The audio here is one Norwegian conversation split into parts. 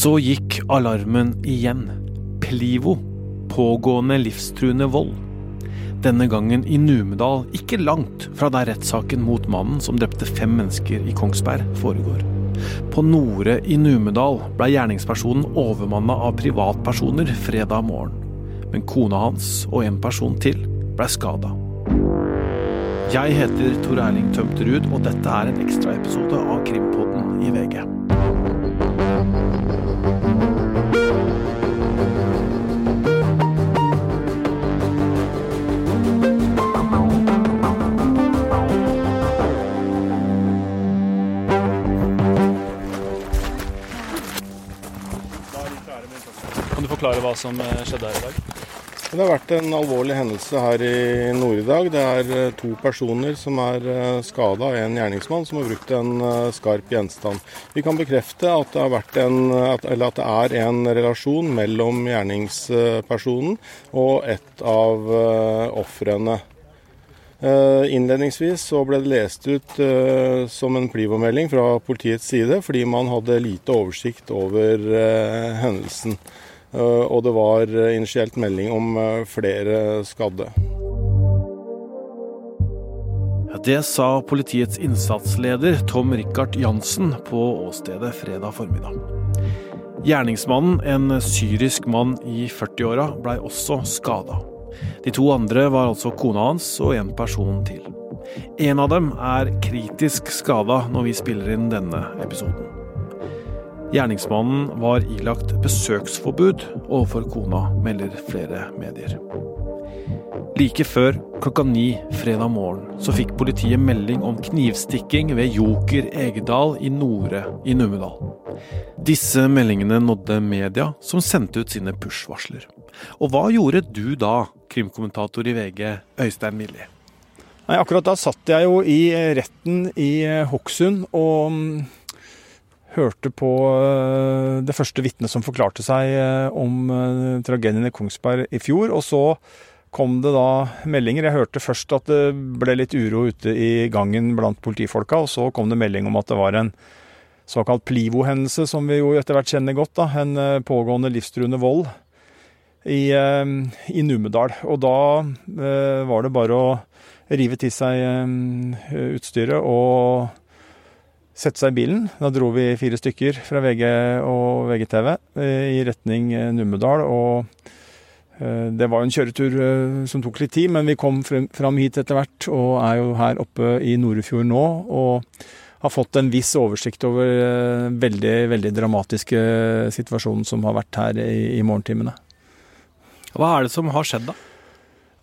Så gikk alarmen igjen. Plivo. Pågående livstruende vold. Denne gangen i Numedal, ikke langt fra der rettssaken mot mannen som drepte fem mennesker i Kongsberg, foregår. På Nore i Numedal ble gjerningspersonen overmanna av privatpersoner fredag morgen. Men kona hans og en person til ble skada. Jeg heter Tor Erling Tømterud, og dette er en ekstraepisode av Krimpodden i VG. Kan du forklare hva som eh, skjedde her i dag? Det har vært en alvorlig hendelse her i nord i dag. Det er eh, to personer som er skada av en gjerningsmann som har brukt en eh, skarp gjenstand. Vi kan bekrefte at det, en, at det er en relasjon mellom gjerningspersonen og et av ofrene. Innledningsvis så ble det lest ut som en Plivo-melding fra politiets side, fordi man hadde lite oversikt over hendelsen. Eh, og det var eh, initielt melding om eh, flere skadde. Det sa politiets innsatsleder Tom Rikard Jansen på åstedet fredag formiddag. Gjerningsmannen, en syrisk mann i 40-åra, blei også skada. De to andre var altså kona hans og en person til. En av dem er kritisk skada når vi spiller inn denne episoden. Gjerningsmannen var ilagt besøksforbud overfor kona, melder flere medier. Like før klokka ni fredag morgen så fikk politiet melding om knivstikking ved Joker Egedal i Nore i Numedal. Disse meldingene nådde media, som sendte ut sine push-varsler. Og hva gjorde du da, krimkommentator i VG, Øystein Millie? Akkurat da satt jeg jo i retten i Hokksund og hørte på eh, det første vitnet som forklarte seg eh, om eh, tragedien i Kongsberg i fjor. Og så kom det da meldinger. Jeg hørte først at det ble litt uro ute i gangen blant politifolka, og så kom det melding om at det var en såkalt Plivo-hendelse, som vi jo etter hvert kjenner godt. da, En pågående livstruende vold i, i Numedal. Og da var det bare å rive til seg utstyret og sette seg i bilen. Da dro vi fire stykker fra VG og VGTV eh, i retning eh, Numedal. og eh, det var en kjøretur som tok litt tid, men vi kom fram hit etter hvert og er jo her oppe i Norefjord nå. Og har fått en viss oversikt over veldig, veldig dramatiske situasjonen som har vært her i, i morgentimene. Hva er det som har skjedd, da?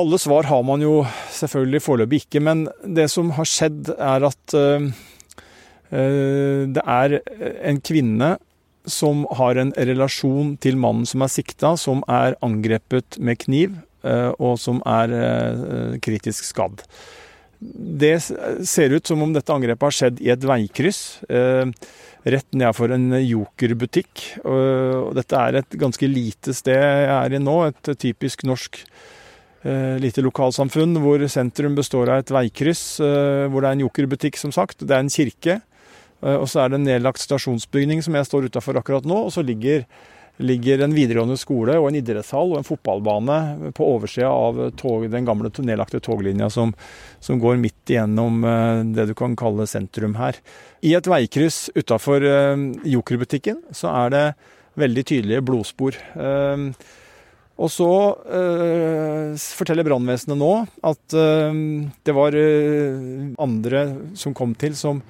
Alle svar har man jo selvfølgelig foreløpig ikke, men det som har skjedd er at det er en kvinne som har en relasjon til mannen som er sikta, som er angrepet med kniv, eh, og som er eh, kritisk skadd. Det ser ut som om dette angrepet har skjedd i et veikryss rett nedenfor en jokerbutikk. Dette er et ganske lite sted jeg er i nå, et typisk norsk lite lokalsamfunn hvor sentrum består av et veikryss, hvor det er en jokerbutikk, som sagt. Det er en kirke. Eh, og så er det en nedlagt stasjonsbygning som jeg står utafor akkurat nå. Og så ligger, ligger, en videregående skole og en idrettshall og en fotballbane på oversida av tog, den gamle nedlagte toglinja som, som, går midt igjennom eh, det du kan kalle sentrum her. I et veikryss utafor eh, Jokerbutikken så er det veldig tydelige blodspor. Og så øh, forteller brannvesenet nå at øh, det var øh, andre som kom til som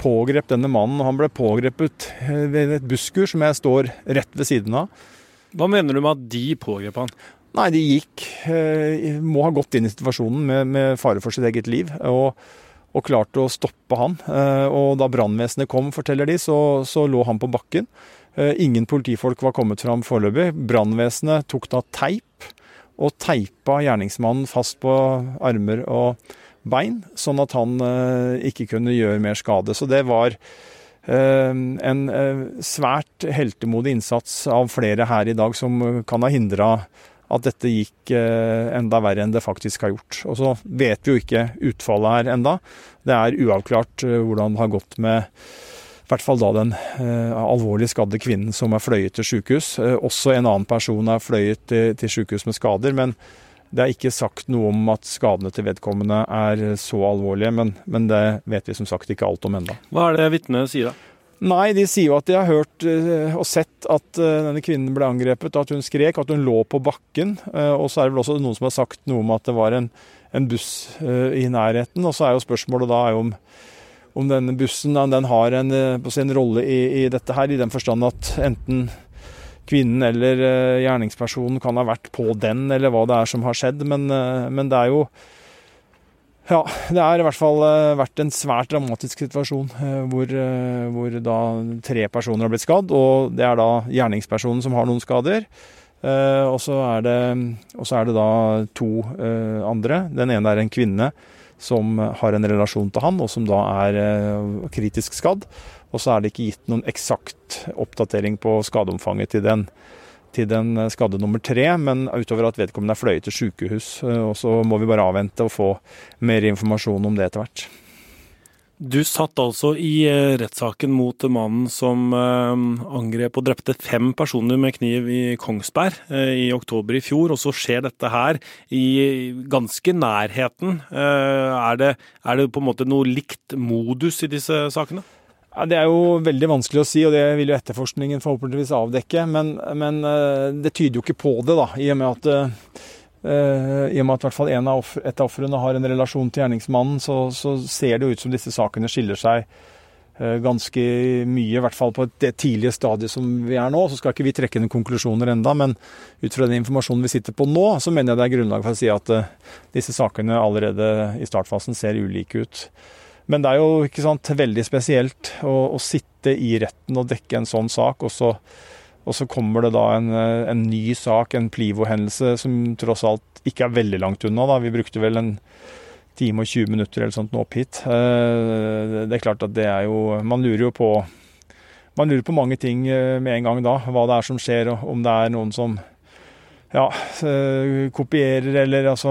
pågrep denne mannen. Han ble pågrepet eh, ved et busskur som jeg står rett ved siden av. Hva mener du med at de pågrep han? Nei, de gikk eh, Må ha gått inn i situasjonen med, med fare for sitt eget liv. Og, og klarte å stoppe han. Eh, og da brannvesenet kom, forteller de, så, så, lå han på bakken. Ingen politifolk var kommet fram foreløpig. Brannvesenet tok da teip og teipa gjerningsmannen fast på armer og bein, sånn at han eh, ikke kunne gjøre mer skade. Så det var eh, en eh, svært heltemodig innsats av flere her i dag som kan ha hindra at dette gikk enda verre enn det faktisk har gjort. Og så vet vi jo ikke utfallet her enda. Det er uavklart hvordan det har gått med i hvert fall da den alvorlig skadde kvinnen som er fløyet til sykehus. Eh, også en annen person er fløyet til, til sykehus med skader. men det er ikke sagt noe om at skadene til vedkommende er så alvorlige, men, men det vet vi som sagt ikke alt om ennå. Hva er det vitnet sier da? Nei, de sier jo at de har hørt uh, og sett at uh, denne kvinnen ble angrepet, at hun skrek, at hun lå på bakken. Uh, og så er det vel også noen som har sagt noe om at det var en, en buss i nærheten. Og så er jo spørsmålet da om, om denne bussen den har en, en rolle i, i, dette her, i den forstand at enten kvinnen eller gjerningspersonen kan ha vært på den, eller hva det er som har skjedd. Men, men det er jo ja, det har i hvert fall eh, vært en svært dramatisk situasjon eh, hvor, eh, hvor, da tre personer har blitt skadd. Og det er da gjerningspersonen som har noen skader. Og så er er det da to andre. Den ene er en kvinne som har en relasjon til han, og som da er kritisk skadd. Og så er det ikke gitt noen eksakt oppdatering på skadeomfanget til den til den eh, skadde nummer tre, men utover at vedkommende er fløyet til sykehus. Eh, og så må vi bare avvente og få mer informasjon om det etter hvert. Du satt altså i eh, rettssaken mot mannen som angrep og drepte fem personer med kniv i Kongsberg i oktober i fjor, og så skjer dette her i ganske nærheten. Er det, er det på en måte noe likt modus i disse sakene? Det er jo veldig vanskelig å si, og det vil jo etterforskningen forhåpentligvis avdekke. Men, men det tyder jo ikke på det, da, i og med at, uh, i og med at hvert fall en av offer, et av ofrene har en relasjon til gjerningsmannen, så, så, ser det jo ut som disse sakene skiller seg uh, ganske mye, i hvert fall på det tidlige stadiet som vi er nå. Så skal ikke vi trekke noen konklusjoner enda, men ut fra den informasjonen vi sitter på nå, så mener jeg det er grunnlag for å si at disse sakene allerede i startfasen ser ulike ut. Men det er jo ikke sant, veldig spesielt å, å, sitte i retten og dekke en sånn sak, og så, og så kommer det da en, en ny sak, en Plivo-hendelse, som tross alt ikke er veldig langt unna. Da. Vi brukte vel en time og 20 minutter eller sånt nå opp hit. Eh, det er klart at det er jo Man lurer jo på man lurer på mange ting eh, med en gang da. Hva det er som skjer, og om det er noen som ja, eh, kopierer eller altså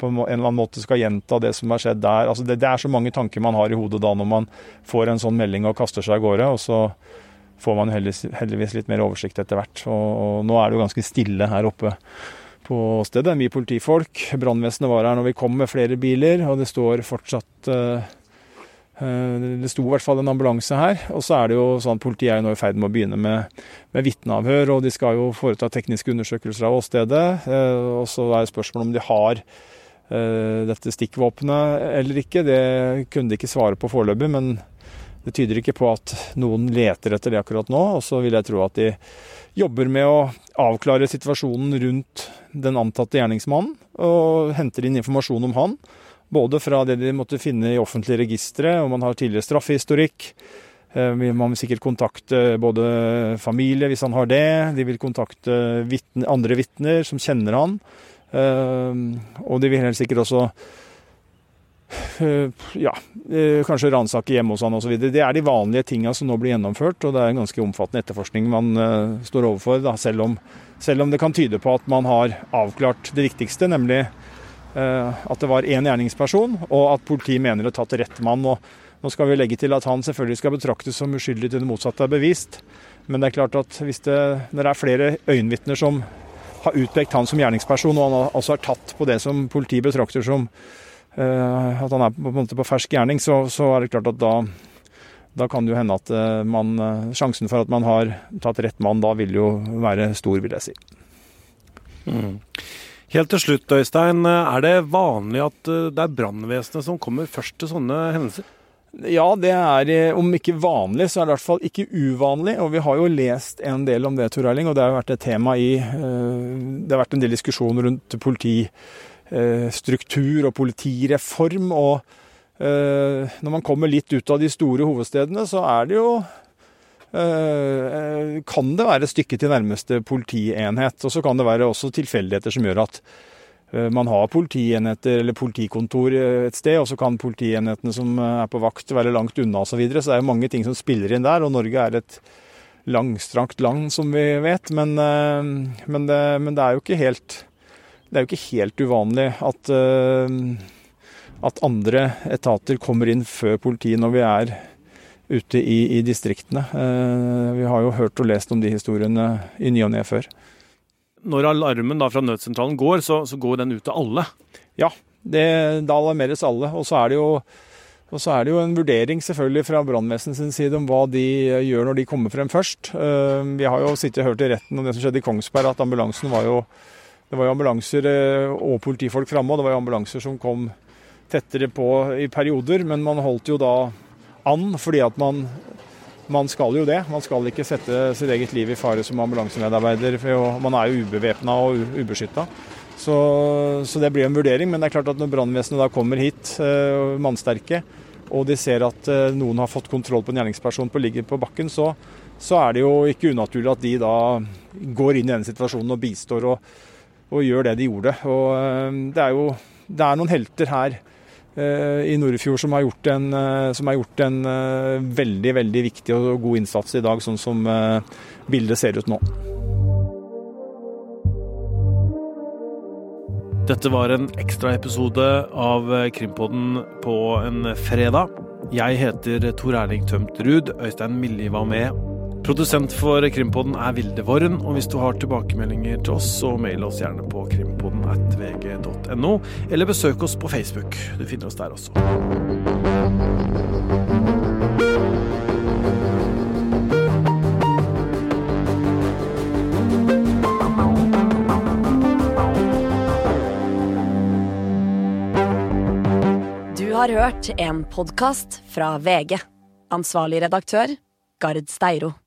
på en eller annen måte skal gjenta det som har skjedd der. Altså det, det, er så mange tanker man har i hodet da når man får en sånn melding og kaster seg av gårde. Og så får man heldigvis, litt mer oversikt etter hvert. Og, nå er det jo ganske stille her oppe på stedet. Mye politifolk. Brannvesenet var her når vi kom med flere biler, og det står fortsatt uh, Eh, det sto i hvert fall en ambulanse her. Og så er det jo sånn politiet er jo nå i ferd med å begynne med, med vitneavhør, og de skal jo foreta tekniske undersøkelser av åstedet. Eh, og så er spørsmålet om de har eh, dette stikkvåpenet eller ikke. Det kunne de ikke svare på foreløpig, men det tyder ikke på at noen leter etter det akkurat nå. Og så vil jeg tro at de jobber med å avklare situasjonen rundt den antatte gjerningsmannen, og henter inn informasjon om han. Både fra det de måtte finne i offentlige registre, om han har tidligere straffehistorikk. Eh, man vil sikkert kontakte både familie, hvis han har det. De vil kontakte andre vitner som kjenner han. Eh, og de vil helt sikkert også ja, kanskje ransake hjemme hos han osv. Det er de vanlige tinga som nå blir gjennomført, og det er en ganske omfattende etterforskning man står overfor, da, selv, om, selv om det kan tyde på at man har avklart det viktigste, nemlig Eh, at det var én gjerningsperson, og at politiet mener å ha tatt rett mann. og Nå skal vi legge til at han selvfølgelig skal betraktes som uskyldig til det motsatte er bevist. Men det er klart at hvis det, når det er flere øyenvitner som har utpekt han som gjerningsperson, og han altså er tatt på det som politiet betrakter som at han er på, en måte på fersk gjerning, så, så, er det klart at da, da kan det jo hende at uh, man, sjansen for at man har tatt rett mann da vil jo være stor, vil jeg si. Mm. Helt til slutt, Øystein. Er det vanlig at eh, det er brannvesenet som kommer først til sånne hendelser? Ja, det er eh, om ikke vanlig, så er det i hvert fall ikke uvanlig. Og vi har jo lest en del om det, Tor Erling, og det har vært et tema i eh, Det har vært en del diskusjon rundt politistruktur og politireform. Og når man kommer litt ut av de store hovedstedene, så er det jo Eh, kan det være stykke til nærmeste politienhet. Og så kan det være også tilfeldigheter som gjør at eh, man har politienheter eller politikontor et sted, og så kan politienhetene som er på vakt være langt unna osv. Så, videre. så det er jo mange ting som spiller inn der, og Norge er et langstrakt land, som vi vet. Men, eh, men, det, men det, er jo ikke helt det er jo ikke helt uvanlig at, at andre etater kommer inn før politiet når vi er ute i, i distriktene. Vi har jo hørt og lest om de historiene i ny og ne før. Når alarmen fra nødsentralen går, så, så, går den ut til alle? Ja, det, da alarmeres alle. Og så er det jo og så er det jo en vurdering selvfølgelig fra brannvesenets side om hva de gjør når de kommer frem først. Vi har jo sittet og hørt i retten om det som skjedde i Kongsberg, at ambulansen var jo Det var jo ambulanser og politifolk framme, og det var jo ambulanser som kom tettere på i perioder, men man holdt jo da an fordi at man man skal jo det. Man skal ikke sette sitt eget liv i fare som ambulansemedarbeider. for Man er jo ubevæpna og ubeskytta. Så, så, det blir en vurdering. Men det er klart at når brannvesenet da kommer hit, eh, mannsterke, og de ser at eh, noen har fått kontroll på en gjerningsperson på ligger på bakken, så, så, er det jo ikke unaturlig at de da går inn i denne situasjonen og bistår og, og gjør det de gjorde. Og eh, det er jo det er noen helter her Eh, i Nordfjord som har gjort en, eh, har gjort en veldig, veldig viktig og god innsats i dag, sånn som bildet ser ut nå. Dette var en ekstraepisode av Krimpodden på en fredag. Jeg heter Tor Erling Tømt Ruud. Øystein Millie var med. Produsent for Krimpodden er Vilde Worren, og hvis du har tilbakemeldinger til oss, så mail oss gjerne på krimpodden at vg.no, eller besøk oss på Facebook. Du finner oss der også. Du har hørt en podkast fra VG. Ansvarlig redaktør, Gard Steiro.